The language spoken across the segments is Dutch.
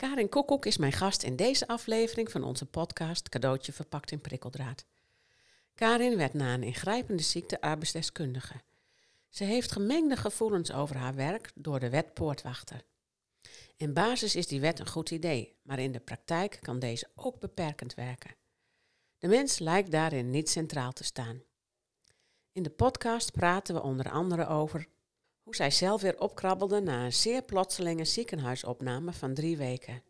Karin Koekoek is mijn gast in deze aflevering van onze podcast Cadeautje verpakt in prikkeldraad. Karin werd na een ingrijpende ziekte arbeidsdeskundige. Ze heeft gemengde gevoelens over haar werk door de wet poortwachter. In basis is die wet een goed idee, maar in de praktijk kan deze ook beperkend werken. De mens lijkt daarin niet centraal te staan. In de podcast praten we onder andere over hoe zij zelf weer opkrabbelde na een zeer plotselinge ziekenhuisopname van drie weken.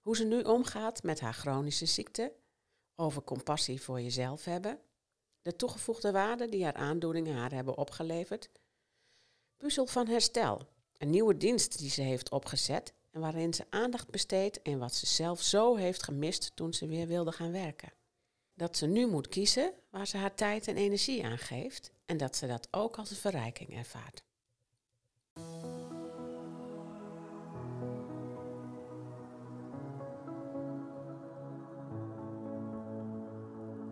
Hoe ze nu omgaat met haar chronische ziekte, over compassie voor jezelf hebben, de toegevoegde waarde die haar aandoeningen haar hebben opgeleverd, puzzel van herstel, een nieuwe dienst die ze heeft opgezet en waarin ze aandacht besteedt in wat ze zelf zo heeft gemist toen ze weer wilde gaan werken. Dat ze nu moet kiezen waar ze haar tijd en energie aan geeft en dat ze dat ook als een verrijking ervaart.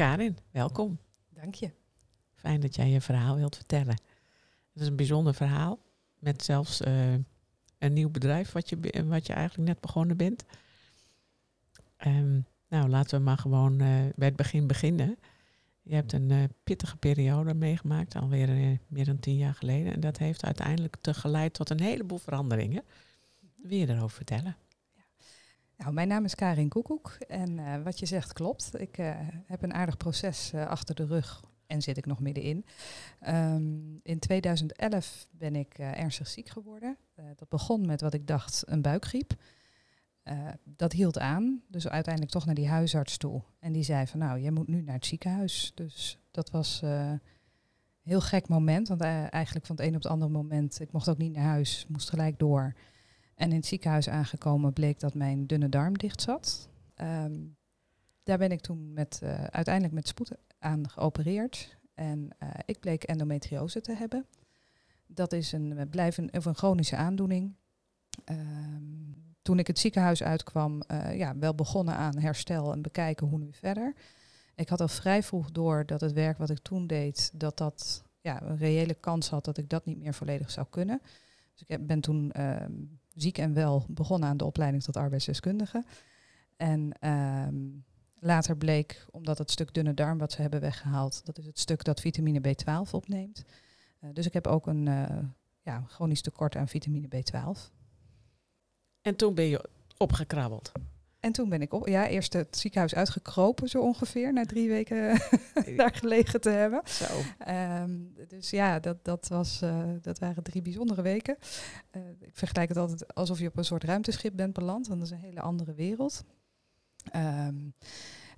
Karin, welkom. Dank je. Fijn dat jij je verhaal wilt vertellen. Het is een bijzonder verhaal met zelfs uh, een nieuw bedrijf wat je, wat je eigenlijk net begonnen bent. Um, nou, laten we maar gewoon uh, bij het begin beginnen. Je hebt een uh, pittige periode meegemaakt, alweer meer dan tien jaar geleden. En dat heeft uiteindelijk te geleid tot een heleboel veranderingen. Wil je daarover vertellen? Nou, mijn naam is Karin Koekoek en uh, wat je zegt klopt. Ik uh, heb een aardig proces uh, achter de rug en zit ik nog middenin. Um, in 2011 ben ik ernstig ziek geworden. dat begon met wat ik dacht een buikgriep. dat hield aan, dus uiteindelijk toch naar die huisarts toe. En die zei van nou, jij moet nu naar het ziekenhuis. Dus dat was een heel gek moment, want eigenlijk van het een op het andere moment, ik mocht ook niet naar huis, moest gelijk door. En in het ziekenhuis aangekomen bleek dat mijn dunne darm dicht zat. Um, daar ben ik toen met, uh, uiteindelijk met spoed aan geopereerd. En uh, ik bleek endometriose te hebben. Dat is een, blijven, of een chronische aandoening. Um, toen ik het ziekenhuis uitkwam, ja, wel begonnen aan herstel en bekijken hoe nu verder. Ik had al vrij vroeg door dat het werk wat ik toen deed, dat dat ja, een reële kans had dat ik dat niet meer volledig zou kunnen. Dus ik ben toen uh, ziek en wel begonnen aan de opleiding tot arbeidsdeskundige. En um, later bleek, omdat het stuk dunne darm wat ze hebben weggehaald, dat is het stuk dat vitamine B12 opneemt. Uh, dus ik heb ook een uh, ja, chronisch tekort aan vitamine B12. En toen ben je opgekrabbeld? En toen ben ik op, ja, eerst het ziekenhuis uitgekropen, zo ongeveer, na drie weken daar gelegen te hebben. Zo. Um, dus ja, dat, dat, was, uh, dat waren drie bijzondere weken. Uh, ik vergelijk het altijd alsof je op een soort ruimteschip bent beland, want dat is een hele andere wereld. Um,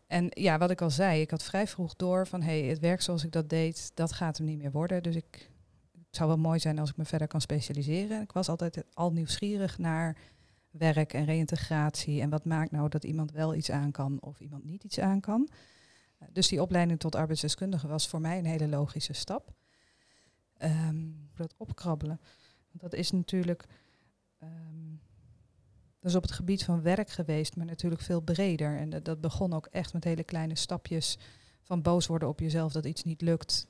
en ja, wat ik al zei, ik had vrij vroeg door van hé, hey, het werk zoals ik dat deed, dat gaat hem niet meer worden. Dus ik, het zou wel mooi zijn als ik me verder kan specialiseren. Ik was altijd al nieuwsgierig naar werk en reïntegratie. En wat maakt nou dat iemand wel iets aan kan of iemand niet iets aan kan. Dus die opleiding tot arbeidsdeskundige was voor mij een hele logische stap. Um, dat opkrabbelen. Dat is natuurlijk. Um, is op het gebied van werk geweest, maar natuurlijk veel breder. En dat, dat begon ook echt met hele kleine stapjes van boos worden op jezelf dat iets niet lukt.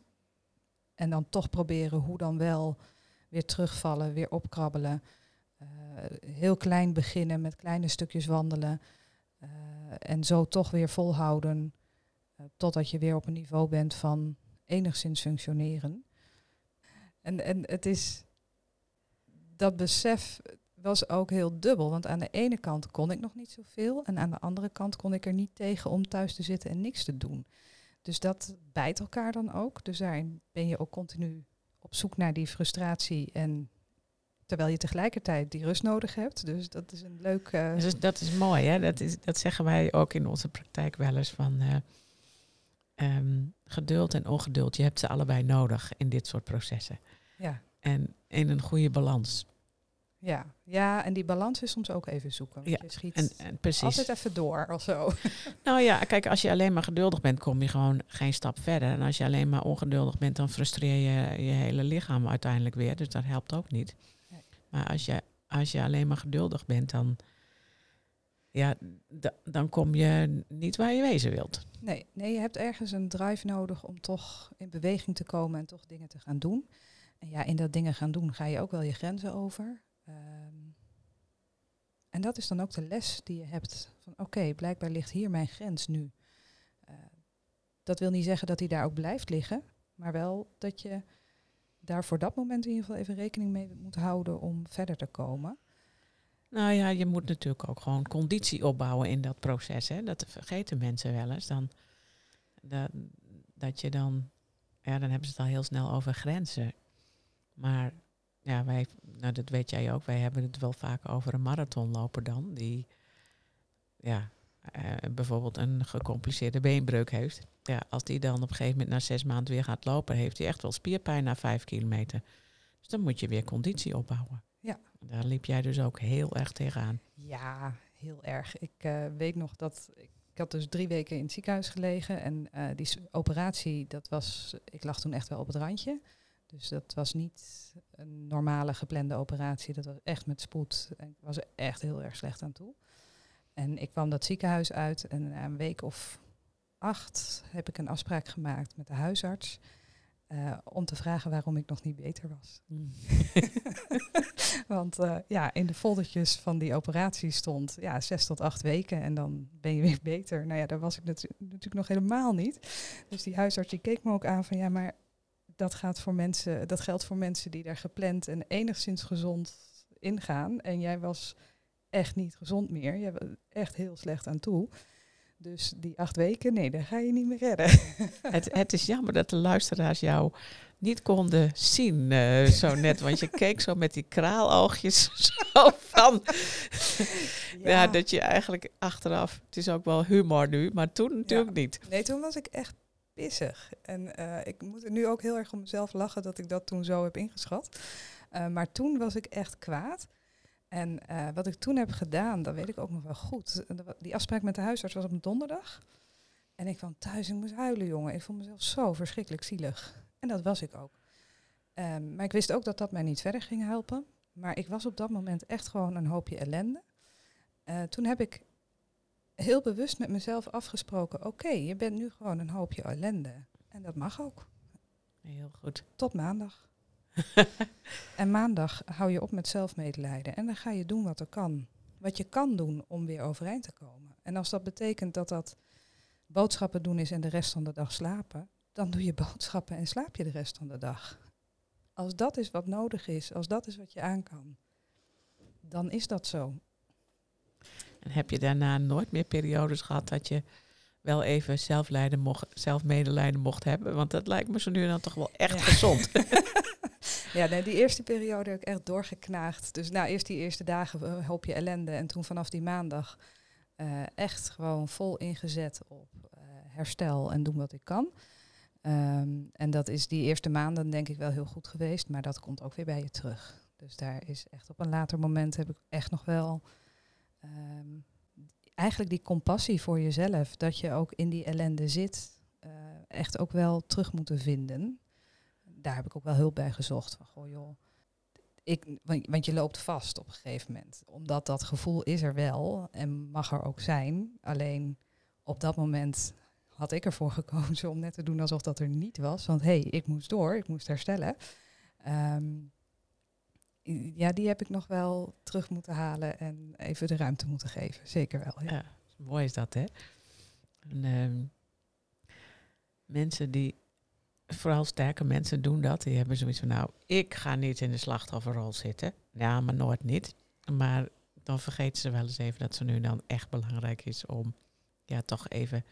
En dan toch proberen hoe dan wel weer terugvallen, weer opkrabbelen. Uh, heel klein beginnen met kleine stukjes wandelen. Uh, en zo toch weer volhouden uh, totdat je weer op een niveau bent van enigszins functioneren. En, en het is dat besef was ook heel dubbel. Want aan de ene kant kon ik nog niet zoveel. En aan de andere kant kon ik er niet tegen om thuis te zitten en niks te doen. Dus dat bijt elkaar dan ook. Dus daarin ben je ook continu op zoek naar die frustratie en terwijl je tegelijkertijd die rust nodig hebt. Dus dat is een leuk. Uh... Dus dat is mooi, hè? Dat, is, dat zeggen wij ook in onze praktijk wel eens van. Uh, geduld en ongeduld, je hebt ze allebei nodig in dit soort processen. Ja. En in een goede balans. Ja. ja, en die balans is soms ook even zoeken. Ja, je schiet En, en precies. altijd even door of zo. Nou ja, kijk, als je alleen maar geduldig bent, kom je gewoon geen stap verder. En als je alleen maar ongeduldig bent, dan frustreer je je hele lichaam uiteindelijk weer. Dus dat helpt ook niet. Maar als je, als je alleen maar geduldig bent, dan, ja, da- dan kom je niet waar je wezen wilt. Nee, nee, je hebt ergens een drive nodig om toch in beweging te komen en toch dingen te gaan doen. En ja, in dat dingen gaan doen ga je ook wel je grenzen over. Ehm, en dat is dan ook de les die je hebt. Van oké, blijkbaar ligt hier mijn grens nu. Eh, dat wil niet zeggen dat die daar ook blijft liggen. Maar wel dat je daar voor dat moment in ieder geval even rekening mee moet houden om verder te komen. Nou ja, je moet natuurlijk ook gewoon conditie opbouwen in dat proces. Hè? Dat vergeten mensen wel eens. Dan, dat, dat je dan, ja, dan hebben ze het al heel snel over grenzen. Maar ja, wij, nou dat weet jij ook, wij hebben het wel vaak over een marathonloper dan. Die ja, bijvoorbeeld een gecompliceerde beenbreuk heeft. Ja, als die dan op een gegeven moment na zes maanden weer gaat lopen, heeft hij echt wel spierpijn na vijf kilometer. Dus dan moet je weer conditie opbouwen. Ja. Daar liep jij dus ook heel erg tegenaan. Ja, heel erg. Ik eh, weet nog dat ik, ik had dus drie weken in het ziekenhuis gelegen en eh, die operatie, dat was, ik lag toen echt wel op het randje. Dus dat was niet een normale geplande operatie. Dat was echt met spoed. En ik was er echt heel erg slecht aan toe. En ik kwam dat ziekenhuis uit en na een week of acht heb ik een afspraak gemaakt met de huisarts. eh, om te vragen waarom ik nog niet beter was. Want eh, ja, in de foldertjes van die operatie stond ja, zes tot acht weken en dan ben je weer beter. Nou ja, daar was ik natu- natuurlijk nog helemaal niet. Dus die huisarts die keek me ook aan van ja, maar dat, gaat voor mensen, dat geldt voor mensen die daar gepland en enigszins gezond ingaan. En jij was echt niet gezond meer. Je was echt heel slecht aan toe. Dus die acht weken, nee, daar ga je niet meer redden. het, het is jammer dat de luisteraars jou niet konden zien eh, zo net. Want je keek zo met die kraaloogjes zo van... Ja. dat je eigenlijk achteraf... Het is ook wel humor nu, maar toen natuurlijk niet. Nee, toen was ik echt pissig. En eh, ik moet er nu ook heel erg om mezelf lachen dat ik dat toen zo heb ingeschat. Eh, maar toen was ik echt kwaad. En eh, wat ik toen heb gedaan, dat weet ik ook nog wel goed. Die afspraak met de huisarts was op een donderdag. En ik kwam thuis en ik moest huilen, jongen. Ik vond mezelf zo verschrikkelijk zielig. En dat was ik ook. Ehm, maar ik wist ook dat dat mij niet verder ging helpen. Maar ik was op dat moment echt gewoon een hoopje ellende. Eh, toen heb ik heel bewust met mezelf afgesproken: oké, je bent nu gewoon een hoopje ellende. En dat mag ook. Heel goed. Tot maandag. En maandag hou je op met zelfmedelijden. En dan ga je doen wat er kan. Wat je kan doen om weer overeind te komen. En als dat betekent dat dat boodschappen doen is en de rest van de dag slapen, dan doe je boodschappen en slaap je de rest van de dag. Als dat is wat nodig is, als dat is wat je aan kan, dan is dat zo. En heb je daarna nooit meer periodes gehad dat je wel even zelflijden mocht, zelfmedelijden mocht hebben? Want dat lijkt me zo nu en dan toch wel echt Ja. gezond. Ja, nee, die eerste periode heb ik echt doorgeknaagd. Dus nou, eerst die eerste dagen een hoopje ellende. En toen vanaf die maandag eh, echt gewoon vol ingezet op eh, herstel en doen wat ik kan. Ehm, en dat is die eerste maanden denk ik wel heel goed geweest. Maar dat komt ook weer bij je terug. Dus daar is echt op een later moment heb ik echt nog wel... ehm, eigenlijk die compassie voor jezelf. Dat je ook in die ellende zit. eh, echt ook wel terug moeten vinden daar heb ik ook wel hulp bij gezocht. Van, goh joh, ik, want, je loopt vast op een gegeven moment. Omdat dat gevoel is er wel en mag er ook zijn. Alleen op dat moment had ik ervoor gekozen om net te doen alsof dat er niet was. Want hé, hey, ik moest door, ik moest herstellen. Ehm, ja, die heb ik nog wel terug moeten halen en even de ruimte moeten geven. Zeker wel. Ja. Ja, mooi is dat, hè? En, ehm, mensen die, vooral sterke mensen doen dat. Die hebben zoiets van, nou, ik ga niet in de slachtofferrol zitten. Ja, maar nooit niet. Maar dan vergeten ze wel eens even dat ze nu dan echt belangrijk is om, ja, toch even...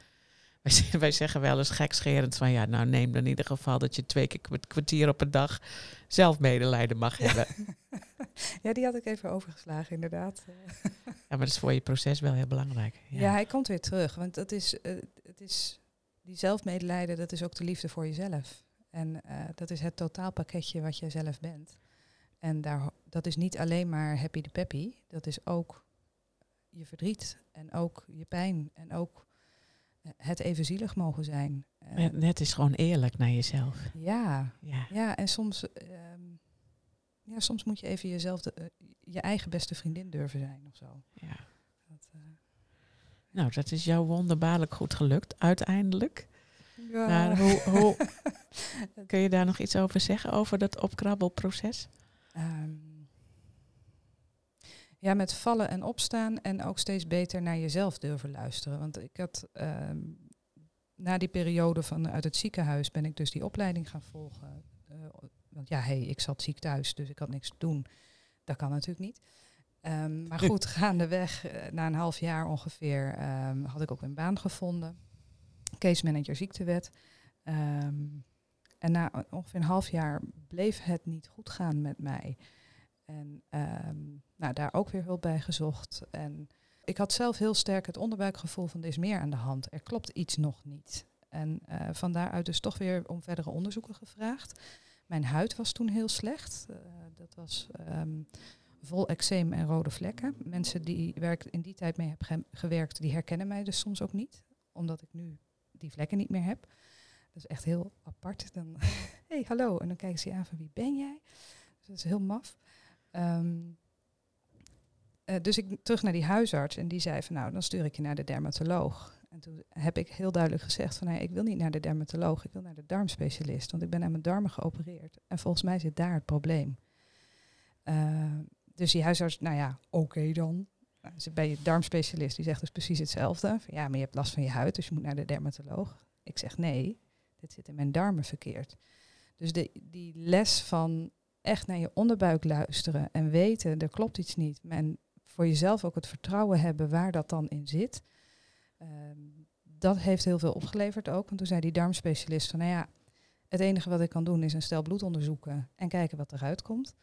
Wij, zeggen wel eens gekscherend van, ja, nou neem dan in ieder geval dat je twee keer een kwartier op een dag zelf medelijden mag hebben. ja, die had ik even overgeslagen inderdaad. Ja, maar dat is voor je proces wel heel belangrijk. Ja. hij komt weer terug. Want dat is, eh, het is, die zelfmedelijden, dat is ook de liefde voor jezelf. En eh, dat is het totaalpakketje wat jij zelf bent. En daar, dat is niet alleen maar happy de peppy. Dat is ook je verdriet en ook je pijn en ook eh, het even zielig mogen zijn. Het, is gewoon eerlijk naar jezelf. ja, Ja. ja, en soms, ehm, ja, soms moet je even jezelf, de, eh, je eigen beste vriendin durven zijn of zo. ja. Nou, dat is jou wonderbaarlijk goed gelukt, uiteindelijk. ja. Maar hoe, hoe, kun je daar nog iets over zeggen, over dat opkrabbelproces? Ehm, ja, met vallen en opstaan en ook steeds beter naar jezelf durven luisteren. Want ik had ehm, na die periode van uit het ziekenhuis ben ik dus die opleiding gaan volgen. Eh, want ja, hey, ik zat ziek thuis, dus ik had niks te doen. Dat kan natuurlijk niet. Ehm, maar goed, gaandeweg, eh, na een half jaar ongeveer, ehm, had ik ook een baan gevonden. Case manager ziektewet. Ehm, en na ongeveer een half jaar bleef het niet goed gaan met mij. En nou, daar ook weer hulp bij gezocht. En ik had zelf heel sterk het onderbuikgevoel van er is meer aan de hand. Er klopt iets nog niet. En eh van daaruit dus toch weer om verdere onderzoeken gevraagd. Mijn huid was toen heel slecht. Eh, dat was vol eczeem en rode vlekken. Mensen die waar ik in die tijd mee heb ge- gewerkt, die herkennen mij dus soms ook niet. Omdat ik nu die vlekken niet meer heb. Dat is echt heel apart. Dan, hey, hallo. En dan kijken ze je aan van wie ben jij? Dus dat is heel maf. Ehm, eh, dus ik terug naar die huisarts en die zei van nou, dan stuur ik je naar de dermatoloog. En toen heb ik heel duidelijk gezegd van nee, ik wil niet naar de dermatoloog, ik wil naar de darmspecialist, want ik ben aan mijn darmen geopereerd. En volgens mij zit daar het probleem. Eh, dus die huisarts, nou ja, oké dan. Nou, bij je darmspecialist, die zegt dus precies hetzelfde. Ja, maar je hebt last van je huid, dus je moet naar de dermatoloog. Ik zeg nee, dit zit in mijn darmen verkeerd. Dus de, die les van echt naar je onderbuik luisteren en weten, er klopt iets niet. En voor jezelf ook het vertrouwen hebben waar dat dan in zit. Ehm, dat heeft heel veel opgeleverd ook. Want toen zei die darmspecialist van, nou ja, het enige wat ik kan doen is een stel bloed onderzoeken en kijken wat eruit komt.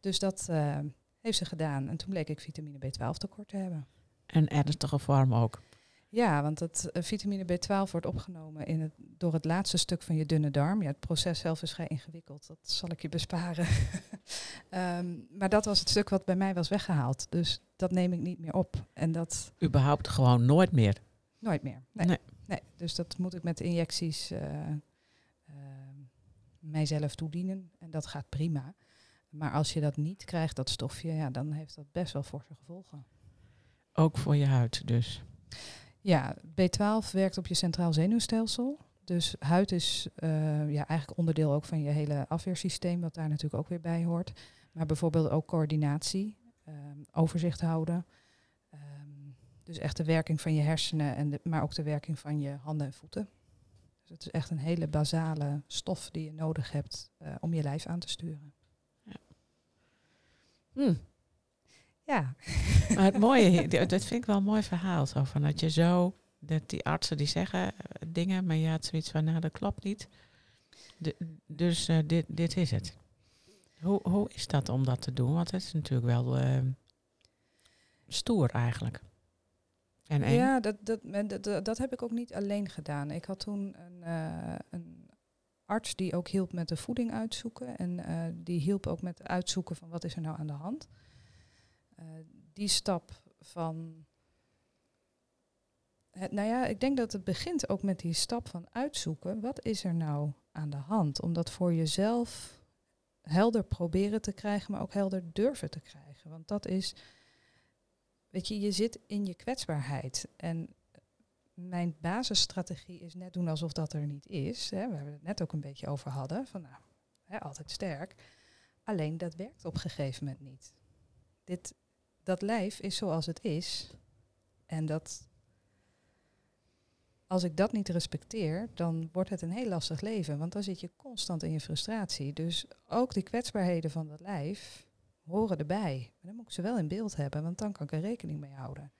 Dus dat eh, heeft ze gedaan. En toen bleek ik vitamine B12 tekort te hebben. Een ernstige vorm ook. Ja, want het eh, vitamine B12 wordt opgenomen in het, door het laatste stuk van je dunne darm. Ja, het proces zelf is vrij ingewikkeld, dat zal ik je besparen. Ehm, maar dat was het stuk wat bij mij was weggehaald. Dus dat neem ik niet meer op. En dat Überhaupt gewoon nooit meer. nooit meer. Nee. Nee. nee. Dus dat moet ik met injecties eh, ehm, mijzelf toedienen. En dat gaat prima. Maar als je dat niet krijgt, dat stofje, ja, dan heeft dat best wel forse gevolgen. Ook voor je huid dus. Ja, B12 werkt op je centraal zenuwstelsel. Dus huid is eh, ja, eigenlijk onderdeel ook van je hele afweersysteem, wat daar natuurlijk ook weer bij hoort. Maar bijvoorbeeld ook coördinatie, ehm, overzicht houden. Ehm, dus echt de werking van je hersenen, en de, maar ook de werking van je handen en voeten. Dus het is echt een hele basale stof die je nodig hebt eh, om je lijf aan te sturen. Hm. Ja, Maar het mooie, dat vind ik wel een mooi verhaal. Zo van dat je zo, dat die artsen die zeggen eh, dingen, maar je had zoiets van, nou dat klopt niet. De- dus eh, dit, dit is het. Hoe, hoe is dat om dat te doen? Want het is natuurlijk wel eh, stoer eigenlijk. En. Ja, dat, dat, men- dat, dat, dat heb ik ook niet alleen gedaan. Ik had toen een, eh, een arts die ook hielp met de voeding uitzoeken. En eh, die hielp ook met uitzoeken van wat is er nou aan de hand. Eh, die stap van... Het, nou ja, ik denk dat het begint ook met die stap van uitzoeken. Wat is er nou aan de hand? Om dat voor jezelf helder proberen te krijgen, maar ook helder durven te krijgen. Want dat is... Weet je, je zit in je kwetsbaarheid. En mijn basisstrategie is net doen alsof dat er niet is. Hè. We hebben het net ook een beetje over hadden. Van nou, hè, altijd sterk. Alleen dat werkt op een gegeven moment niet. Dit, dat lijf is zoals het is. En dat, als ik dat niet respecteer, dan wordt het een heel lastig leven. Want dan zit je constant in je frustratie. Dus ook die kwetsbaarheden van dat lijf horen erbij. Maar dan moet ik ze wel in beeld hebben, want dan kan ik er rekening mee houden.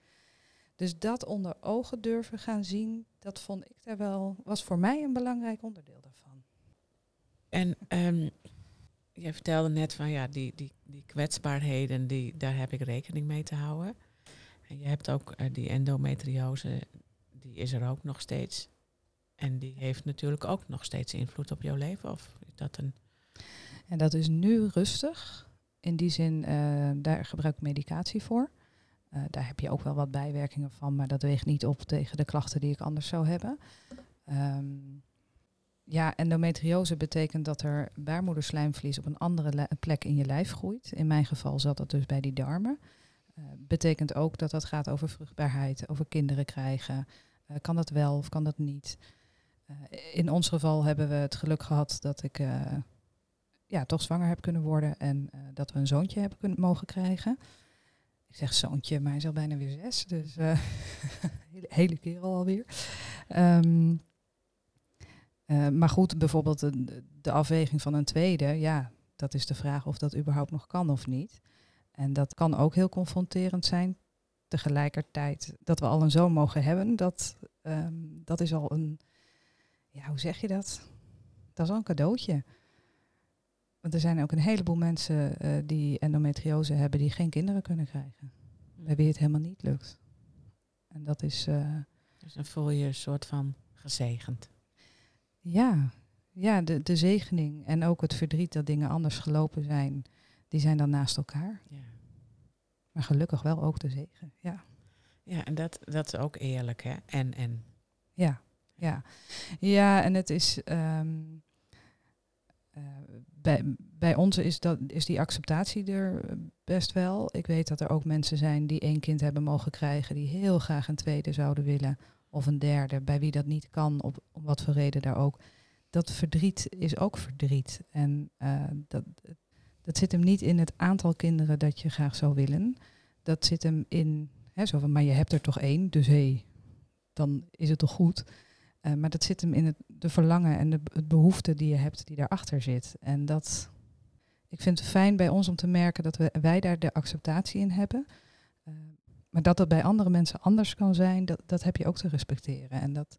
Dus dat onder ogen durven gaan zien, dat vond ik daar wel, was voor mij een belangrijk onderdeel daarvan. En ehm, je vertelde net van ja, die, die, die kwetsbaarheden, die, daar heb ik rekening mee te houden. En je hebt ook eh, die endometriose, die is er ook nog steeds. En die heeft natuurlijk ook nog steeds invloed op jouw leven. Of is dat een. En dat is nu rustig. In die zin, eh, daar gebruik ik medicatie voor. Eh, daar heb je ook wel wat bijwerkingen van, maar dat weegt niet op tegen de klachten die ik anders zou hebben. Ehm, ja, endometriose betekent dat er baarmoederslijmvlies op een andere plek in je lijf groeit. In mijn geval zat dat dus bij die darmen. Eh, betekent ook dat dat gaat over vruchtbaarheid, over kinderen krijgen. Eh, kan dat wel of kan dat niet? In ons geval hebben we het geluk gehad dat ik ja, toch zwanger heb kunnen worden en dat we een zoontje hebben kunnen mogen krijgen. Ik zeg zoontje, maar hij is al bijna weer zes, dus eh hele, hele kerel alweer. Eh, maar goed, bijvoorbeeld de, de afweging van een tweede, ja, dat is de vraag of dat überhaupt nog kan of niet. En dat kan ook heel confronterend zijn. Tegelijkertijd dat we al een zoon mogen hebben, dat, ehm, dat is al een, ja, hoe zeg je dat? Dat is al een cadeautje. Want er zijn ook een heleboel mensen eh, die endometriose hebben die geen kinderen kunnen krijgen. Bij wie het helemaal niet lukt. En dat is, eh, Dus dan voel je een soort van gezegend. ja, ja de, de zegening en ook het verdriet dat dingen anders gelopen zijn, die zijn dan naast elkaar. Ja, Maar gelukkig wel ook de zegen. Ja, ja en dat, dat is ook eerlijk, hè? En, en. ja, ja. Ja, en het is. ehm, eh, bij, bij ons is, dat, is die acceptatie er eh, best wel. Ik weet dat er ook mensen zijn die één kind hebben mogen krijgen, die heel graag een tweede zouden willen. Of een derde, bij wie dat niet kan, op, om wat voor reden daar ook. Dat verdriet is ook verdriet. En eh, dat, dat zit hem niet in het aantal kinderen dat je graag zou willen. Dat zit hem in, hè, zo van, maar je hebt er toch één, dus hé, dan is het toch goed. Eh, maar dat zit hem in het de verlangen en de, het behoefte die je hebt, die daarachter zit. En dat, ik vind het fijn bij ons om te merken dat we, wij daar de acceptatie in hebben. Eh, maar dat dat bij andere mensen anders kan zijn, dat, dat heb je ook te respecteren. En dat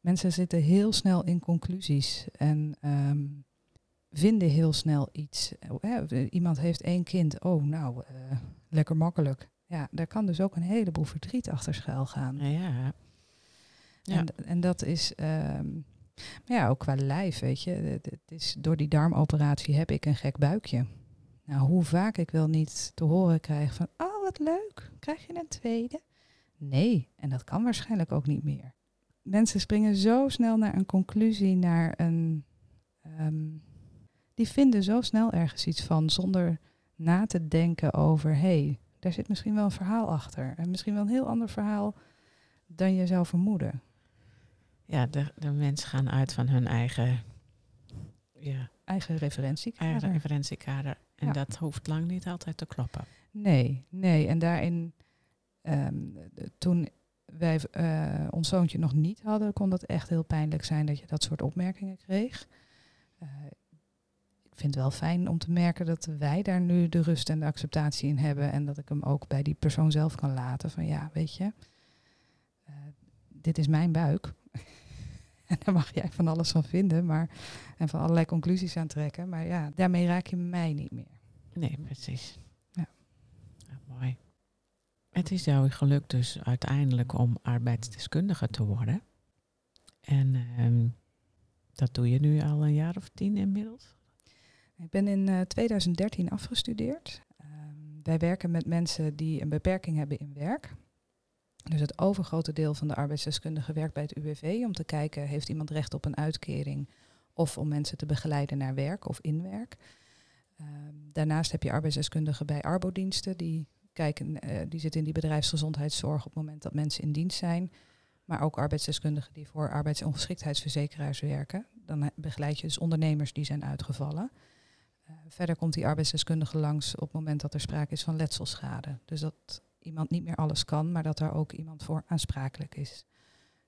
mensen zitten heel snel in conclusies en ehm, vinden heel snel iets. Eh, iemand heeft één kind, oh nou, lekker makkelijk. Ja, daar kan dus ook een heleboel verdriet achter schuil gaan. Ja. ja. En, en dat is, ehm, ja, ook qua lijf, weet je. Het, het is, door die darmoperatie heb ik een gek buikje. Nou, hoe vaak ik wel niet te horen krijg van, oh wat leuk, krijg je een tweede? Nee, en dat kan waarschijnlijk ook niet meer. Mensen springen zo snel naar een conclusie, naar een... ehm, die vinden zo snel ergens iets van, zonder na te denken over, hé, hey, daar zit misschien wel een verhaal achter. En misschien wel een heel ander verhaal dan je zou vermoeden. Ja de, de mensen gaan uit van hun eigen, ja, Eigen referentiekader. eigen referentiekader. En Ja. dat hoeft lang niet altijd te kloppen. Nee, nee. En daarin, ehm, de- toen wij eh, ons zoontje nog niet hadden, kon dat echt heel pijnlijk zijn dat je dat soort opmerkingen kreeg. Eh, ik vind het wel fijn om te merken dat wij daar nu de rust en de acceptatie in hebben. En dat ik hem ook bij die persoon zelf kan laten. Van ja, weet je, eh, dit is mijn buik. en daar mag jij van alles van vinden. Maar, en van allerlei conclusies aan trekken. Maar ja, daarmee raak je mij niet meer. Nee, precies. Ja. Ja, mooi. Het is jou gelukt dus uiteindelijk om arbeidsdeskundige te worden. En ehm, dat doe je nu al een jaar of tien inmiddels. Ik ben in eh, 2013 afgestudeerd. Ehm, wij werken met mensen die een beperking hebben in werk. Dus het overgrote deel van de arbeidsdeskundige werkt bij het UWV om te kijken, heeft iemand recht op een uitkering of om mensen te begeleiden naar werk of in werk. Ehm, daarnaast heb je arbeidsdeskundigen bij arbodiensten, die, kijken, eh, die zitten in die bedrijfsgezondheidszorg op het moment dat mensen in dienst zijn. Maar ook arbeidsdeskundigen die voor arbeidsongeschiktheidsverzekeraars werken. Dan eh, begeleid je dus ondernemers die zijn uitgevallen. Uh, verder komt die arbeidsdeskundige langs op het moment dat er sprake is van letselschade. Dus dat iemand niet meer alles kan, maar dat er ook iemand voor aansprakelijk is.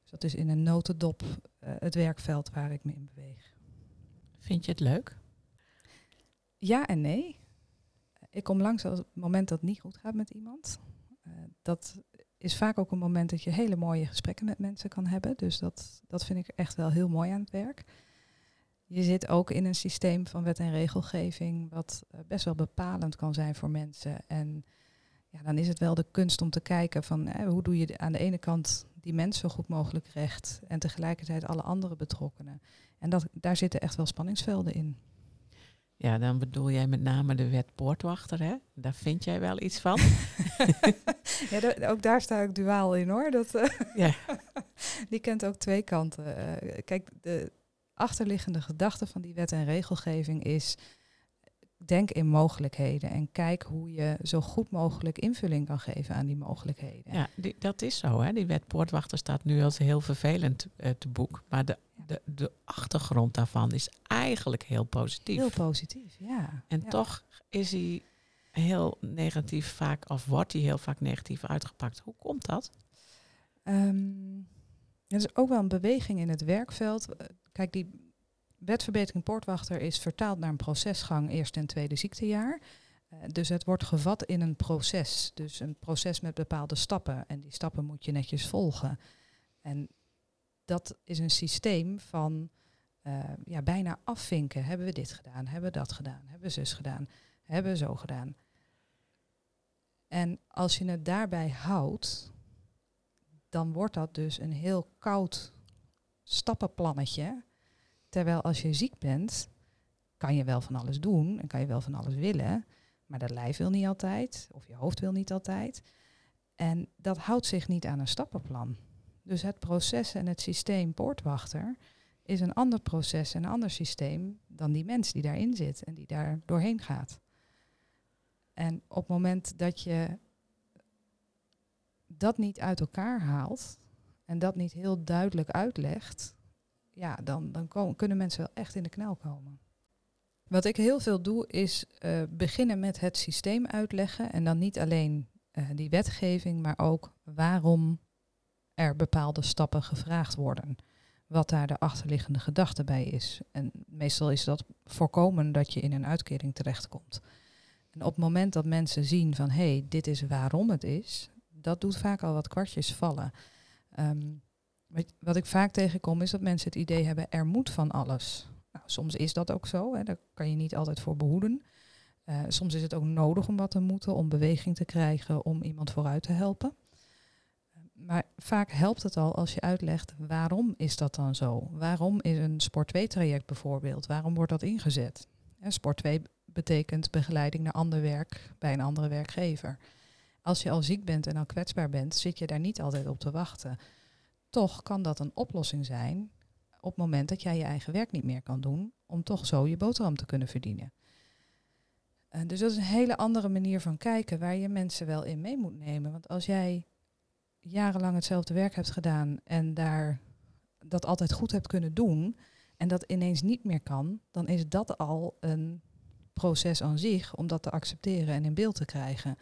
Dus dat is in een notendop uh, het werkveld waar ik me in beweeg. Vind je het leuk? Ja en nee. Ik kom langs op het moment dat het niet goed gaat met iemand. Uh, dat is vaak ook een moment dat je hele mooie gesprekken met mensen kan hebben. Dus dat, dat vind ik echt wel heel mooi aan het werk. Je zit ook in een systeem van wet en regelgeving, wat uh, best wel bepalend kan zijn voor mensen. En ja, dan is het wel de kunst om te kijken van hè, hoe doe je aan de ene kant die mensen zo goed mogelijk recht en tegelijkertijd alle andere betrokkenen. En dat, daar zitten echt wel spanningsvelden in. Ja, dan bedoel jij met name de wet poortwachter, hè? Daar vind jij wel iets van? ja, ook daar sta ik duaal in hoor. Dat, eh, Ja. Die kent ook twee kanten. Eh, kijk, de achterliggende gedachte van die wet en regelgeving is... denk in mogelijkheden en kijk hoe je zo goed mogelijk invulling kan geven aan die mogelijkheden. Ja, die, dat is zo. Hè? Die wet poortwachter staat nu als heel vervelend eh, te boek. Maar de, de, de achtergrond daarvan is eigenlijk heel positief. Heel positief, ja. en Ja. toch is hij heel negatief vaak, of wordt hij heel vaak negatief uitgepakt. Hoe komt dat? Ehm, er is ook wel een beweging in het werkveld. Kijk, die wetverbetering poortwachter is vertaald naar een procesgang eerste en tweede ziektejaar. Eh, dus het wordt gevat in een proces. Dus een proces met bepaalde stappen. En die stappen moet je netjes volgen. En dat is een systeem van eh, ja, bijna afvinken. Hebben we dit gedaan? Hebben we dat gedaan? Hebben we zus gedaan? Hebben we zo gedaan? En als je het daarbij houdt, dan wordt dat dus een heel koud stappenplannetje. Terwijl als je ziek bent, kan je wel van alles doen en kan je wel van alles willen, maar dat lijf wil niet altijd of je hoofd wil niet altijd. En dat houdt zich niet aan een stappenplan. Dus het proces en het systeem poortwachter is een ander proces en een ander systeem dan die mens die daarin zit en die daar doorheen gaat. En op het moment dat je dat niet uit elkaar haalt en dat niet heel duidelijk uitlegt, ja, dan, dan komen, kunnen mensen wel echt in de knel komen. Wat ik heel veel doe, is eh, beginnen met het systeem uitleggen. En dan niet alleen eh, die wetgeving, maar ook waarom er bepaalde stappen gevraagd worden. Wat daar de achterliggende gedachte bij is. En meestal is dat voorkomen dat je in een uitkering terechtkomt. En op het moment dat mensen zien van hé, hey, dit is waarom het is, dat doet vaak al wat kwartjes vallen. Ehm, wat, ik vaak tegenkom is dat mensen het idee hebben, er moet van alles. Nou, soms is dat ook zo, hè, daar kan je niet altijd voor behoeden. Uh, soms is het ook nodig om wat te moeten, om beweging te krijgen, om iemand vooruit te helpen. Maar vaak helpt het al als je uitlegt waarom is dat dan zo? Waarom is een sport 2 traject bijvoorbeeld? Waarom wordt dat ingezet? En sport 2 betekent begeleiding naar ander werk bij een andere werkgever. Als je al ziek bent en al kwetsbaar bent, zit je daar niet altijd op te wachten. Toch kan dat een oplossing zijn op het moment dat jij je eigen werk niet meer kan doen, om toch zo je boterham te kunnen verdienen. Uh, dus dat is een hele andere manier van kijken waar je mensen wel in mee moet nemen. Want als jij jarenlang hetzelfde werk hebt gedaan en daar dat altijd goed hebt kunnen doen en dat ineens niet meer kan, dan is dat al een proces aan zich om dat te accepteren en in beeld te krijgen.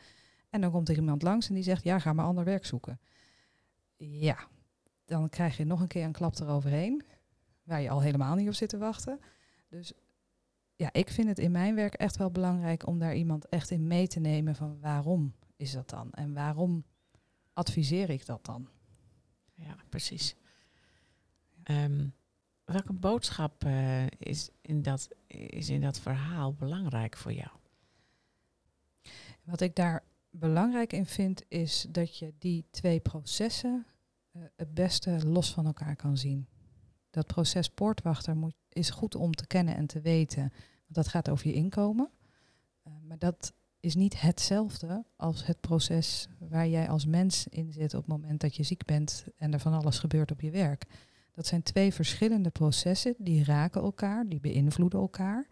En dan komt er iemand langs en die zegt, ja, ga maar ander werk zoeken. Ja, dan krijg je nog een keer een klap eroverheen, waar je al helemaal niet op zit te wachten. Dus ja, ik vind het in mijn werk echt wel belangrijk om daar iemand echt in mee te nemen van waarom is dat dan? En waarom adviseer ik dat dan? Ja, precies. Um, welke boodschap uh, is, in dat, is in dat verhaal belangrijk voor jou? Wat ik daar belangrijk in vind, is dat je die twee processen het beste los van elkaar kan zien. Dat proces poortwachter moet, is goed om te kennen en te weten. Want dat gaat over je inkomen. Uh, maar dat is niet hetzelfde als het proces waar jij als mens in zit op het moment dat je ziek bent en er van alles gebeurt op je werk. Dat zijn twee verschillende processen, die raken elkaar, die beïnvloeden elkaar.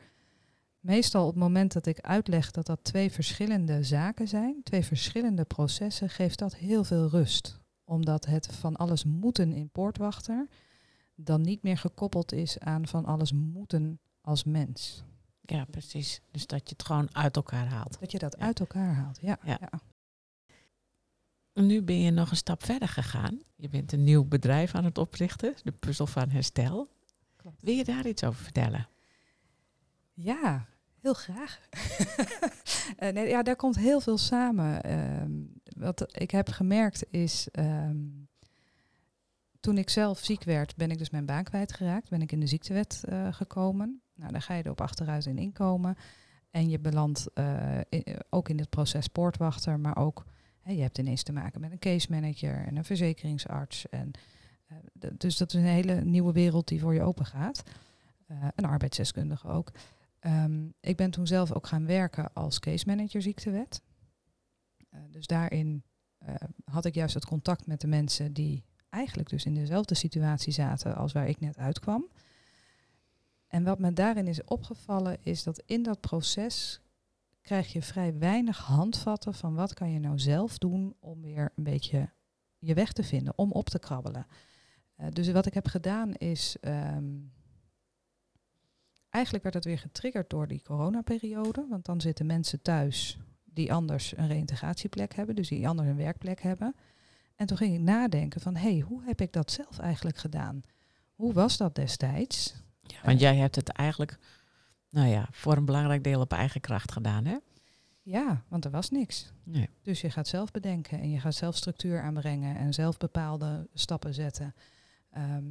Meestal op het moment dat ik uitleg dat dat twee verschillende zaken zijn, twee verschillende processen, geeft dat heel veel rust. Omdat het van alles moeten in poortwachter dan niet meer gekoppeld is aan van alles moeten als mens. Ja, precies. Dus dat je het gewoon uit elkaar haalt. Dat je dat ja. uit elkaar haalt, ja. Ja. ja. Nu ben je nog een stap verder gegaan. Je bent een nieuw bedrijf aan het oprichten, de Puzzel van Herstel. Klopt. Wil je daar iets over vertellen? Ja, heel graag. uh, nee, ja, daar komt heel veel samen. Um, wat ik heb gemerkt is, um, toen ik zelf ziek werd, ben ik dus mijn baan kwijtgeraakt. Ben ik in de ziektewet uh, gekomen. Nou, dan ga je erop achteruit in inkomen. En je belandt uh, in, ook in het proces poortwachter, maar ook Hè, je hebt ineens te maken met een case manager en een verzekeringsarts. En, eh, dus dat is een hele nieuwe wereld die voor je open gaat. Eh, een arbeidsdeskundige ook. Ehm, ik ben toen zelf ook gaan werken als case manager ziektewet. Eh, dus daarin eh, had ik juist het contact met de mensen die eigenlijk dus in dezelfde situatie zaten als waar ik net uitkwam. En wat me daarin is opgevallen is dat in dat proces krijg je vrij weinig handvatten van wat kan je nou zelf doen om weer een beetje je weg te vinden, om op te krabbelen. Eh, dus wat ik heb gedaan is, ehm, eigenlijk werd het weer getriggerd door die coronaperiode, want dan zitten mensen thuis die anders een reïntegratieplek hebben, dus die anders een werkplek hebben. En toen ging ik nadenken van, hé, hey, hoe heb ik dat zelf eigenlijk gedaan? Hoe was dat destijds? Ja, want jij hebt het eigenlijk, nou ja, voor een belangrijk deel op eigen kracht gedaan, hè? Ja, want er was niks. Nee. Dus je gaat zelf bedenken en je gaat zelf structuur aanbrengen en zelf bepaalde stappen zetten. Ehm,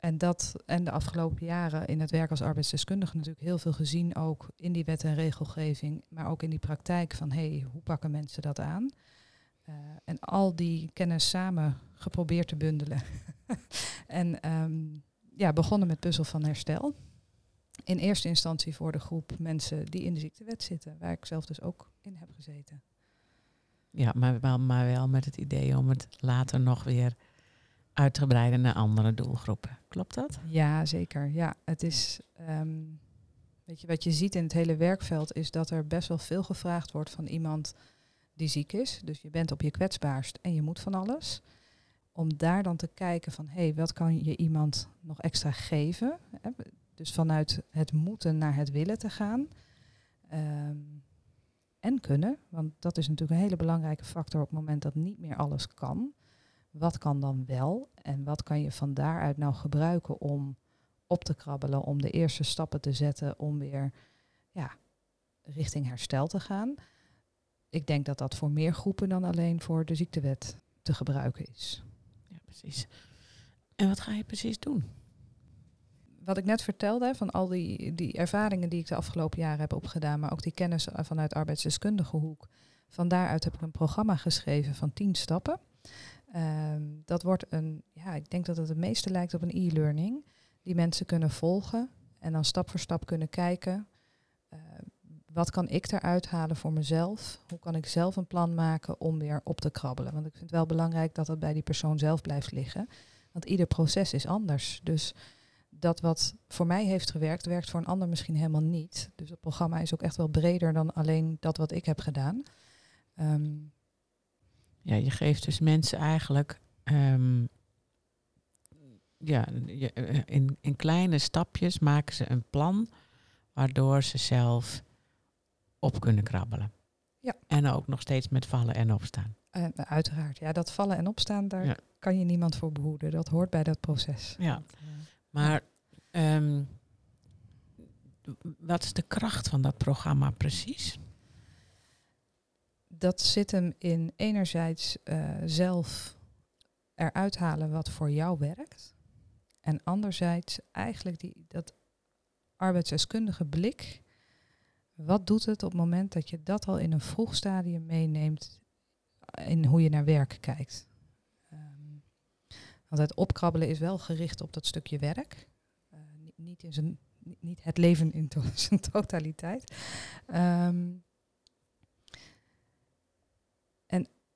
en dat en de afgelopen jaren in het werk als arbeidsdeskundige natuurlijk heel veel gezien, ook in die wet en regelgeving, maar ook in die praktijk van hé, hey, hoe pakken mensen dat aan? Eh, en al die kennis samen geprobeerd te bundelen. en ehm, ja, begonnen met puzzel van herstel. In eerste instantie voor de groep mensen die in de ziektewet zitten, waar ik zelf dus ook in heb gezeten. Ja, maar maar wel met het idee om het later nog weer uit te breiden naar andere doelgroepen. Klopt dat? Ja, zeker. Ja, het is. ehm, weet je, wat je ziet in het hele werkveld is dat er best wel veel gevraagd wordt van iemand die ziek is. Dus je bent op je kwetsbaarst en je moet van alles. Om daar dan te kijken van hé, hey, wat kan je iemand nog extra geven? Dus vanuit het moeten naar het willen te gaan. Ehm, en kunnen, want dat is natuurlijk een hele belangrijke factor op het moment dat niet meer alles kan. Wat kan dan wel en wat kan je van daaruit nou gebruiken om op te krabbelen, om de eerste stappen te zetten om weer ja, richting herstel te gaan. Ik denk dat dat voor meer groepen dan alleen voor de ziektewet te gebruiken is. Ja, precies. En wat ga je precies doen? Wat ik net vertelde, van al die, die ervaringen die ik de afgelopen jaren heb opgedaan, maar ook die kennis vanuit arbeidsdeskundige hoek. Van daaruit heb ik een programma geschreven van tien stappen. Ehm, dat wordt een, ja, ik denk dat het het meeste lijkt op een e-learning, die mensen kunnen volgen en dan stap voor stap kunnen kijken. eh, wat kan ik eruit halen voor mezelf? Hoe kan ik zelf een plan maken om weer op te krabbelen? Want ik vind het wel belangrijk dat het bij die persoon zelf blijft liggen. Want ieder proces is anders. Dus dat wat voor mij heeft gewerkt, werkt voor een ander misschien helemaal niet. Dus het programma is ook echt wel breder dan alleen dat wat ik heb gedaan. Ehm, Ja, je geeft dus mensen eigenlijk ehm, ja, eh, in, in kleine stapjes maken ze een plan waardoor ze zelf op kunnen krabbelen. Ja. En ook nog steeds met vallen en opstaan. en uiteraard, ja, dat vallen en opstaan, daar Ja. kan je niemand voor behoeden. Dat hoort bij dat proces. Ja. Eh, Maar ehm, wat is de kracht van dat programma precies? Dat zit hem in enerzijds eh, zelf eruit halen wat voor jou werkt. En anderzijds eigenlijk die, dat arbeidsdeskundige blik. Wat doet het op het moment dat je dat al in een vroeg stadium meeneemt in hoe je naar werk kijkt? Ehm, want het opkrabbelen is wel gericht op dat stukje werk. Eh, ni- niet, in zijn, ni- niet het leven in to- zijn totaliteit. Ehm,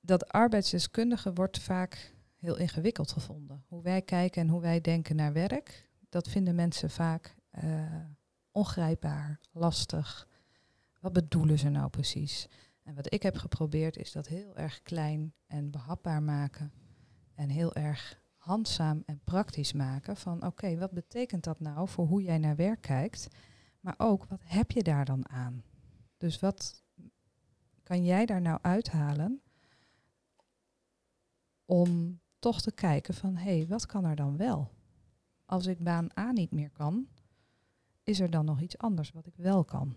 dat arbeidsdeskundige wordt vaak heel ingewikkeld gevonden. Hoe wij kijken en hoe wij denken naar werk, dat vinden mensen vaak eh, ongrijpbaar, lastig. Wat bedoelen ze nou precies? En wat ik heb geprobeerd is dat heel erg klein en behapbaar maken. En heel erg handzaam en praktisch maken van oké, wat betekent dat nou voor hoe jij naar werk kijkt? Maar ook, wat heb je daar dan aan? Dus wat kan jij daar nou uithalen om toch te kijken van hé, hey, wat kan er dan wel? Als ik baan A niet meer kan, is er dan nog iets anders wat ik wel kan?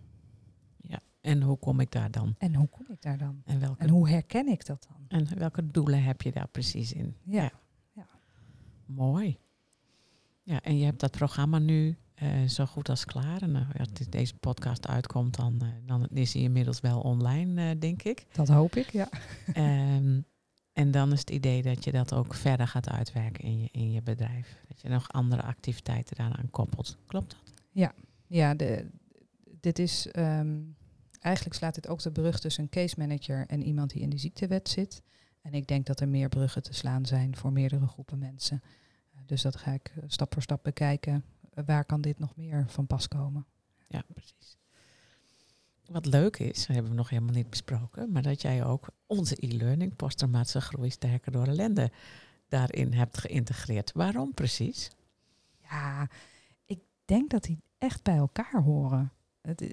Ja. En hoe kom ik daar dan? En hoe kom ik daar dan? En welke, En hoe herken ik dat dan? en welke doelen heb je daar precies in? Ja, Mooi. Ja, en je hebt dat programma nu eh, zo goed als klaar. En uh, als deze podcast uitkomt, dan, uh, dan is hij inmiddels wel online, denk ik. Dat hoop ik, ja. um, en dan is het idee dat je dat ook verder gaat uitwerken in je, in je bedrijf. Dat je nog andere activiteiten daaraan koppelt. Klopt dat? Ja, ja de, dit is... Um, eigenlijk slaat dit ook de brug tussen een case manager en iemand die in de ziektewet zit. En ik denk dat er meer bruggen te slaan zijn voor meerdere groepen mensen. Dus dat ga ik stap voor stap bekijken waar kan dit nog meer van pas komen? Ja, precies. Wat leuk is, hebben we nog helemaal niet besproken, maar dat jij ook onze e-learning, posttraumatische groei sterker door ellende, daarin hebt geïntegreerd. Waarom precies? Ja, ik denk dat die echt bij elkaar horen.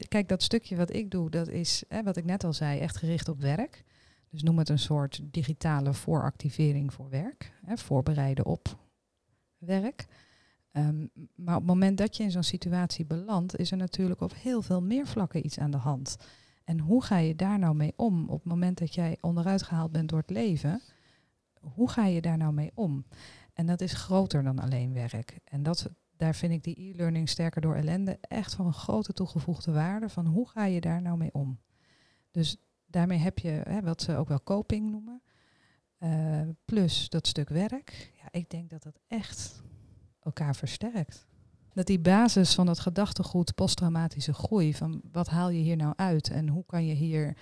Kijk, dat stukje wat ik doe, dat is, hè, wat ik net al zei, echt gericht op werk. Dus noem het een soort digitale vooractivering voor werk. Hè, voorbereiden op werk. Um, maar op het moment dat je in zo'n situatie belandt, is er natuurlijk op heel veel meer vlakken iets aan de hand. En hoe ga je daar nou mee om op het moment dat jij onderuit gehaald bent door het leven? Hoe ga je daar nou mee om? En dat is groter dan alleen werk. En dat, daar vind ik die e-learning sterker door ellende echt van een grote toegevoegde waarde. Van hoe ga je daar nou mee om? Dus daarmee heb je hè, wat ze ook wel coping noemen. Uh, plus dat stuk werk. Ja, ik denk dat dat echt elkaar versterkt. Dat die basis van dat gedachtegoed posttraumatische groei, van wat haal je hier nou uit en hoe kan je hier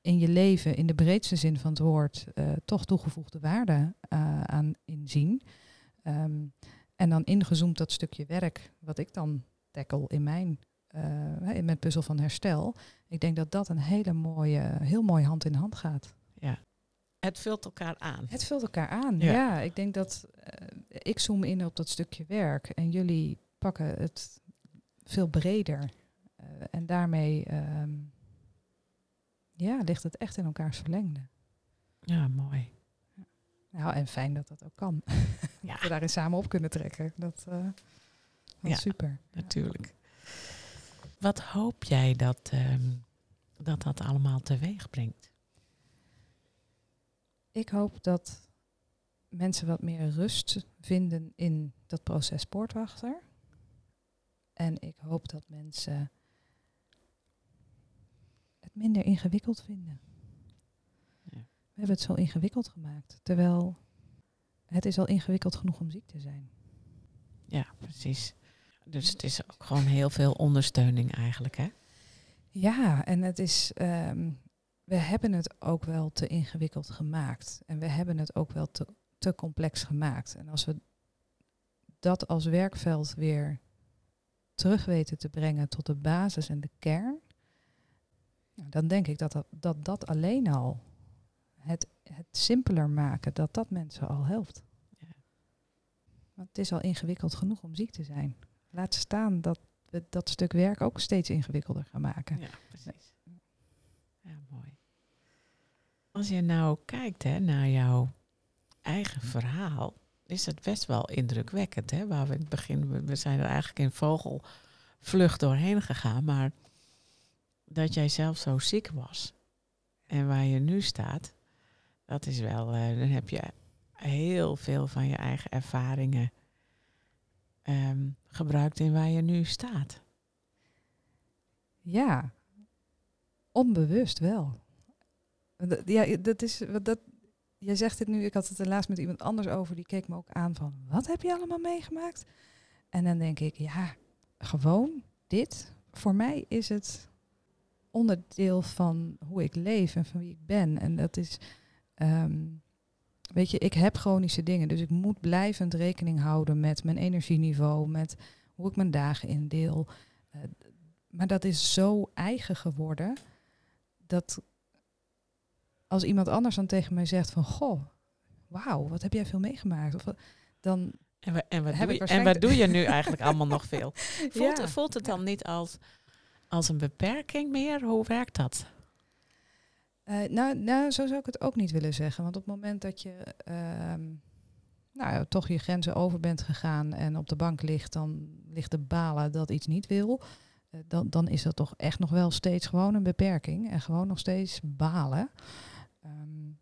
in je leven, in de breedste zin van het woord, uh, toch toegevoegde waarde uh, aan inzien. Um, en dan ingezoomd dat stukje werk, wat ik dan tackle in mijn, uh, in mijn puzzel van herstel. Ik denk dat dat een hele mooie, heel mooi hand in hand gaat. Ja, het vult elkaar aan. Het vult elkaar aan, ja. ik denk dat uh, ik zoom in op dat stukje werk en jullie pakken het veel breder. Uh, en daarmee um, ja, ligt het echt in elkaars verlengde. Ja, mooi. Nou, en fijn dat dat ook kan. Ja. dat we daarin samen op kunnen trekken. Dat, uh, dat ja, super. Natuurlijk. Wat hoop jij dat, um, dat dat allemaal teweeg brengt? Ik hoop dat mensen wat meer rust vinden in dat proces poortwachter. En ik hoop dat mensen het minder ingewikkeld vinden. Ja. We hebben het zo ingewikkeld gemaakt. Terwijl het is al ingewikkeld genoeg om ziek te zijn. Ja, precies. Dus het is ook gewoon heel veel ondersteuning eigenlijk, hè? Ja, en het is, um, we hebben het ook wel te ingewikkeld gemaakt. En we hebben het ook wel te, te complex gemaakt. En als we dat als werkveld weer terug weten te brengen tot de basis en de kern, nou, dan denk ik dat dat, dat, dat alleen al het, het simpeler maken, dat dat mensen al helpt. Ja. Want het is al ingewikkeld genoeg om ziek te zijn. Laat staan dat we dat stuk werk ook steeds ingewikkelder gaan maken. Ja, precies. Als je nou kijkt hè, naar jouw eigen verhaal, is het best wel indrukwekkend. Hè? Waar we het begin, we zijn er eigenlijk in vogelvlucht doorheen gegaan, maar dat jij zelf zo ziek was en waar je nu staat, dat is wel, uh, dan heb je heel veel van je eigen ervaringen um, gebruikt in waar je nu staat. Ja, onbewust wel. Ja, dat is, dat, jij zegt het nu, ik had het er laatst met iemand anders over, die keek me ook aan van, wat heb je allemaal meegemaakt? En dan denk ik, ja, gewoon dit. Voor mij is het onderdeel van hoe ik leef en van wie ik ben. En dat is, um, weet je, ik heb chronische dingen, dus ik moet blijvend rekening houden met mijn energieniveau, met hoe ik mijn dagen indeel. Uh, maar dat is zo eigen geworden dat als iemand anders dan tegen mij zegt van goh, wauw, wat heb jij veel meegemaakt? Of, dan en, we, en, wat doe je, en wat doe je nu eigenlijk allemaal nog veel? Voelt, ja. voelt het dan niet als, als een beperking meer? Hoe werkt dat? Uh, nou, nou, zo zou ik het ook niet willen zeggen. Want op het moment dat je uh, nou, toch je grenzen over bent gegaan en op de bank ligt, dan ligt de balen dat iets niet wil. Uh, dan, dan is dat toch echt nog wel steeds gewoon een beperking en gewoon nog steeds balen. Um,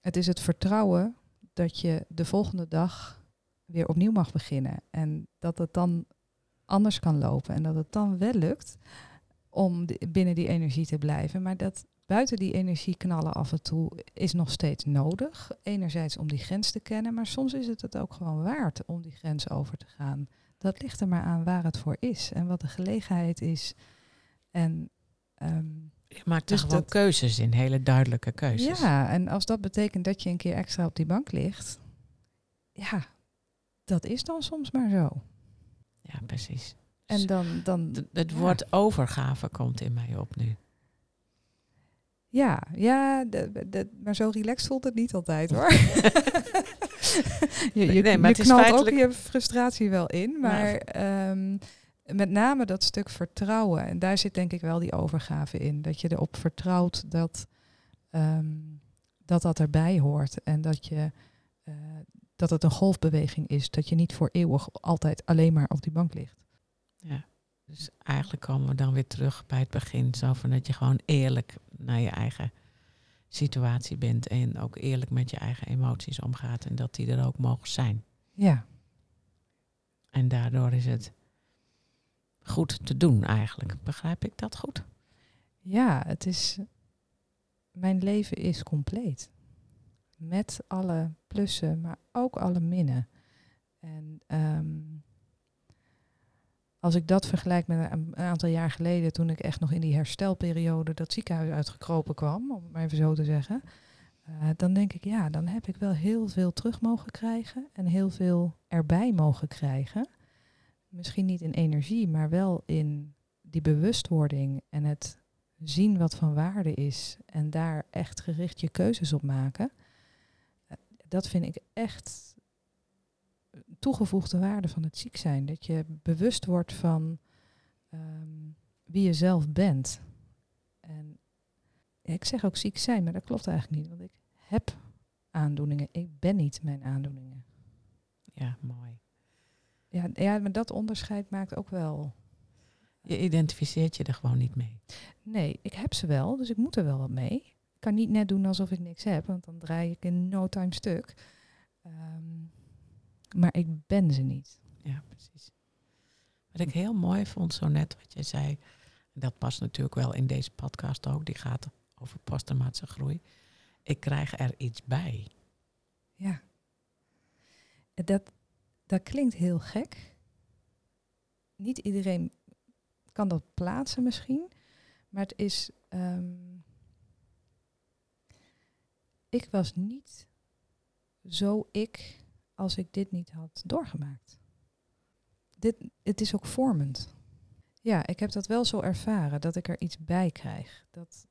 het is het vertrouwen dat je de volgende dag weer opnieuw mag beginnen. En dat het dan anders kan lopen. En dat het dan wel lukt om binnen die energie te blijven. Maar dat buiten die energie knallen af en toe is nog steeds nodig. Enerzijds om die grens te kennen, maar soms is het het ook gewoon waard om die grens over te gaan. Dat ligt er maar aan waar het voor is en wat de gelegenheid is. En um, je maakt dus gewoon keuzes in, hele duidelijke keuzes. Ja, en als dat betekent dat je een keer extra op die bank ligt, ja, dat is dan soms maar zo. Ja, precies. En dus dan, dan het woord overgave komt in mij op nu. Ja, ja de, maar zo relaxed voelt het niet altijd hoor. je je, nee, maar je knalt ook je frustratie wel in, maar ehm, met name dat stuk vertrouwen. En daar zit denk ik wel die overgave in. Dat je erop vertrouwt dat ehm, dat, dat erbij hoort. En dat, je, uh, dat het een golfbeweging is. Dat je niet voor eeuwig altijd alleen maar op die bank ligt. Ja, dus eigenlijk komen we dan weer terug bij het begin. Zo van dat je gewoon eerlijk naar je eigen situatie bent. En ook eerlijk met je eigen emoties omgaat. En dat die er ook mogen zijn. Ja. En daardoor is het goed te doen eigenlijk. Begrijp ik dat goed? Ja, het is. Mijn leven is compleet. Met alle plussen, maar ook alle minnen. En um, als ik dat vergelijk met een, aantal jaar geleden, toen ik echt nog in die herstelperiode dat ziekenhuis uitgekropen kwam, om het maar even zo te zeggen, uh, dan denk ik, ja, dan heb ik wel heel veel terug mogen krijgen en heel veel erbij mogen krijgen misschien niet in energie, maar wel in die bewustwording en het zien wat van waarde is en daar echt gericht je keuzes op maken. Eh, dat vind ik echt toegevoegde waarde van het ziek zijn. Dat je bewust wordt van ehm, wie je zelf bent. En ik zeg ook ziek zijn, maar dat klopt eigenlijk niet, want ik heb aandoeningen. Ik ben niet mijn aandoeningen. Ja, mooi. Ja, ja, maar dat onderscheid maakt ook wel. Je identificeert je er gewoon niet mee. Nee, ik heb ze wel, dus ik moet er wel wat mee. Ik kan niet net doen alsof ik niks heb, want dan draai ik in no time stuk. Ehm, maar ik ben ze niet. Ja, precies. Wat ik heel mooi vond, zo net wat jij zei, dat past natuurlijk wel in deze podcast ook, die gaat over posttraumatische groei. Ik krijg er iets bij. Ja. Dat, dat klinkt heel gek. Niet iedereen kan dat plaatsen misschien. Maar het is. Um, ik was niet zo ik als ik dit niet had doorgemaakt. Dit, het is ook vormend. Ja, ik heb dat wel zo ervaren, dat ik er iets bij krijg. Dat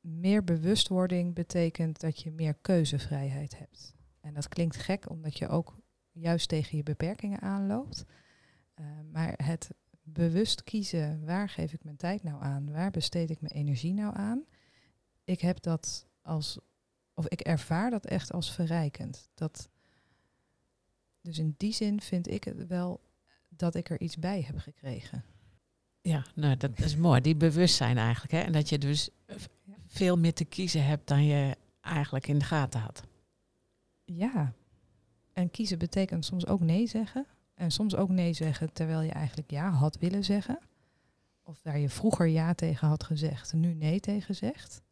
meer bewustwording betekent dat je meer keuzevrijheid hebt. En dat klinkt gek, omdat je ook juist tegen je beperkingen aanloopt. Uh, maar het bewust kiezen, waar geef ik mijn tijd nou aan? Waar besteed ik mijn energie nou aan? Ik heb dat als, of ik ervaar dat echt als verrijkend. Dat, dus in die zin vind ik het wel dat ik er iets bij heb gekregen. Ja, nou dat is mooi. Die bewustzijn eigenlijk. Hè? En dat je dus veel meer te kiezen hebt dan je eigenlijk in de gaten had. Ja. En kiezen betekent soms ook nee zeggen. En soms ook nee zeggen terwijl je eigenlijk ja had willen zeggen. Of waar je vroeger ja tegen had gezegd, nu nee tegen zegt.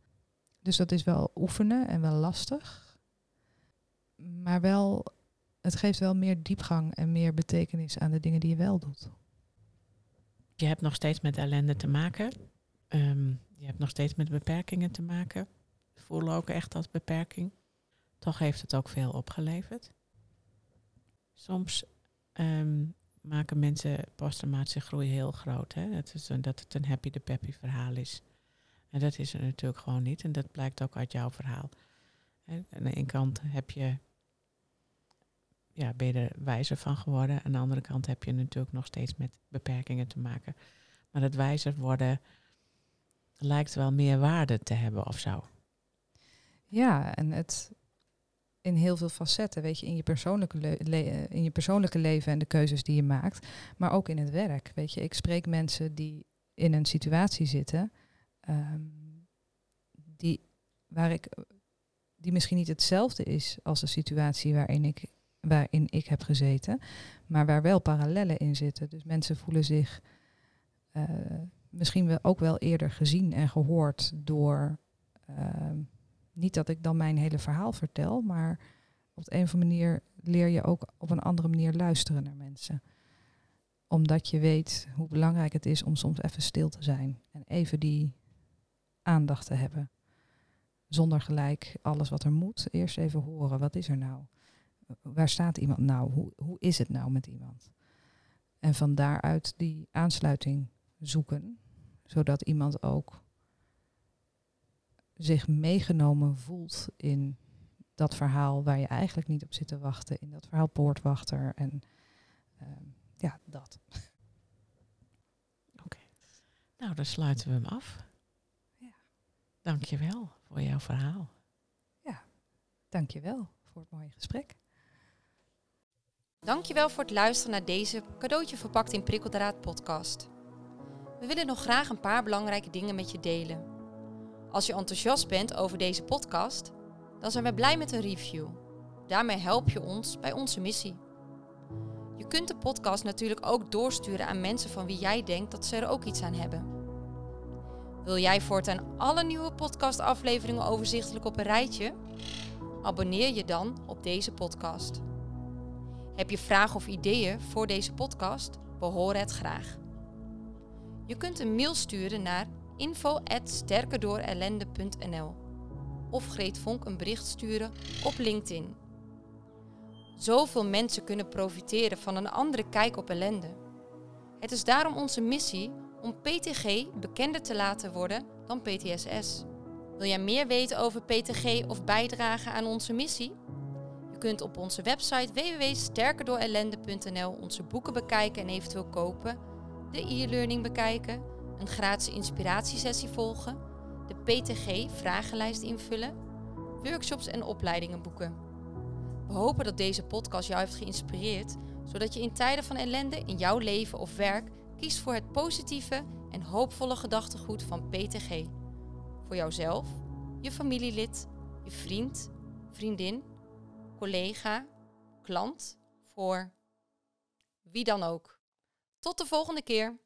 Dus dat is wel oefenen en wel lastig. Maar wel, het geeft wel meer diepgang en meer betekenis aan de dingen die je wel doet. Je hebt nog steeds met ellende te maken. Ehm, je hebt nog steeds met beperkingen te maken. Voelen ook echt als beperking. Toch heeft het ook veel opgeleverd. Soms ehm, maken mensen posttraumatische groei heel groot. Hè? Dat, is dat het een happy de peppy verhaal is. En dat is er natuurlijk gewoon niet. En dat blijkt ook uit jouw verhaal. Hè? Aan de ene kant heb je, ja, ben je er wijzer van geworden. Aan de andere kant heb je natuurlijk nog steeds met beperkingen te maken. Maar het wijzer worden lijkt wel meer waarde te hebben of zo. Ja, en het, in heel veel facetten, weet je, in je, persoonlijke in je persoonlijke leven en de keuzes die je maakt, maar ook in het werk. Weet je, ik spreek mensen die in een situatie zitten, ehm, die, waar ik, die misschien niet hetzelfde is als de situatie waarin ik waarin ik heb gezeten, maar waar wel parallellen in zitten. Dus mensen voelen zich uh, misschien wel ook wel eerder gezien en gehoord door. Ehm, niet dat ik dan mijn hele verhaal vertel, maar op de een of andere manier leer je ook op een andere manier luisteren naar mensen. Omdat je weet hoe belangrijk het is om soms even stil te zijn en even die aandacht te hebben. Zonder gelijk alles wat er moet. Eerst even horen, wat is er nou? Waar staat iemand nou? Hoe, hoe is het nou met iemand? En van daaruit die aansluiting zoeken, zodat iemand ook zich meegenomen voelt in dat verhaal waar je eigenlijk niet op zit te wachten, in dat verhaal poortwachter en ehm, ja, dat. Oké, nou dan sluiten we hem af. Ja. Dankjewel voor jouw verhaal. Ja, dankjewel voor het mooie gesprek. Dankjewel voor het luisteren naar deze cadeautje verpakt in prikkeldraad podcast. We willen nog graag een paar belangrijke dingen met je delen. Als je enthousiast bent over deze podcast, dan zijn we blij met een review. Daarmee help je ons bij onze missie. Je kunt de podcast natuurlijk ook doorsturen aan mensen van wie jij denkt dat ze er ook iets aan hebben. Wil jij voortaan alle nieuwe podcastafleveringen overzichtelijk op een rijtje? Abonneer je dan op deze podcast. Heb je vragen of ideeën voor deze podcast? We horen het graag. Je kunt een mail sturen naar info.sterkerdoorellende.nl of Greet Vonk een bericht sturen op LinkedIn. Zoveel mensen kunnen profiteren van een andere kijk op ellende. Het is daarom onze missie om PTG bekender te laten worden dan PTSS. Wil jij meer weten over PTG of bijdragen aan onze missie? Je kunt op onze website www.sterkerdoorellende.nl onze boeken bekijken en eventueel kopen, de e-learning bekijken, een gratis inspiratiesessie volgen, de PTG-vragenlijst invullen, workshops en opleidingen boeken. We hopen dat deze podcast jou heeft geïnspireerd, zodat je in tijden van ellende in jouw leven of werk kiest voor het positieve en hoopvolle gedachtegoed van PTG. Voor jouzelf, je familielid, je vriend, vriendin, collega, klant, voor wie dan ook. Tot de volgende keer.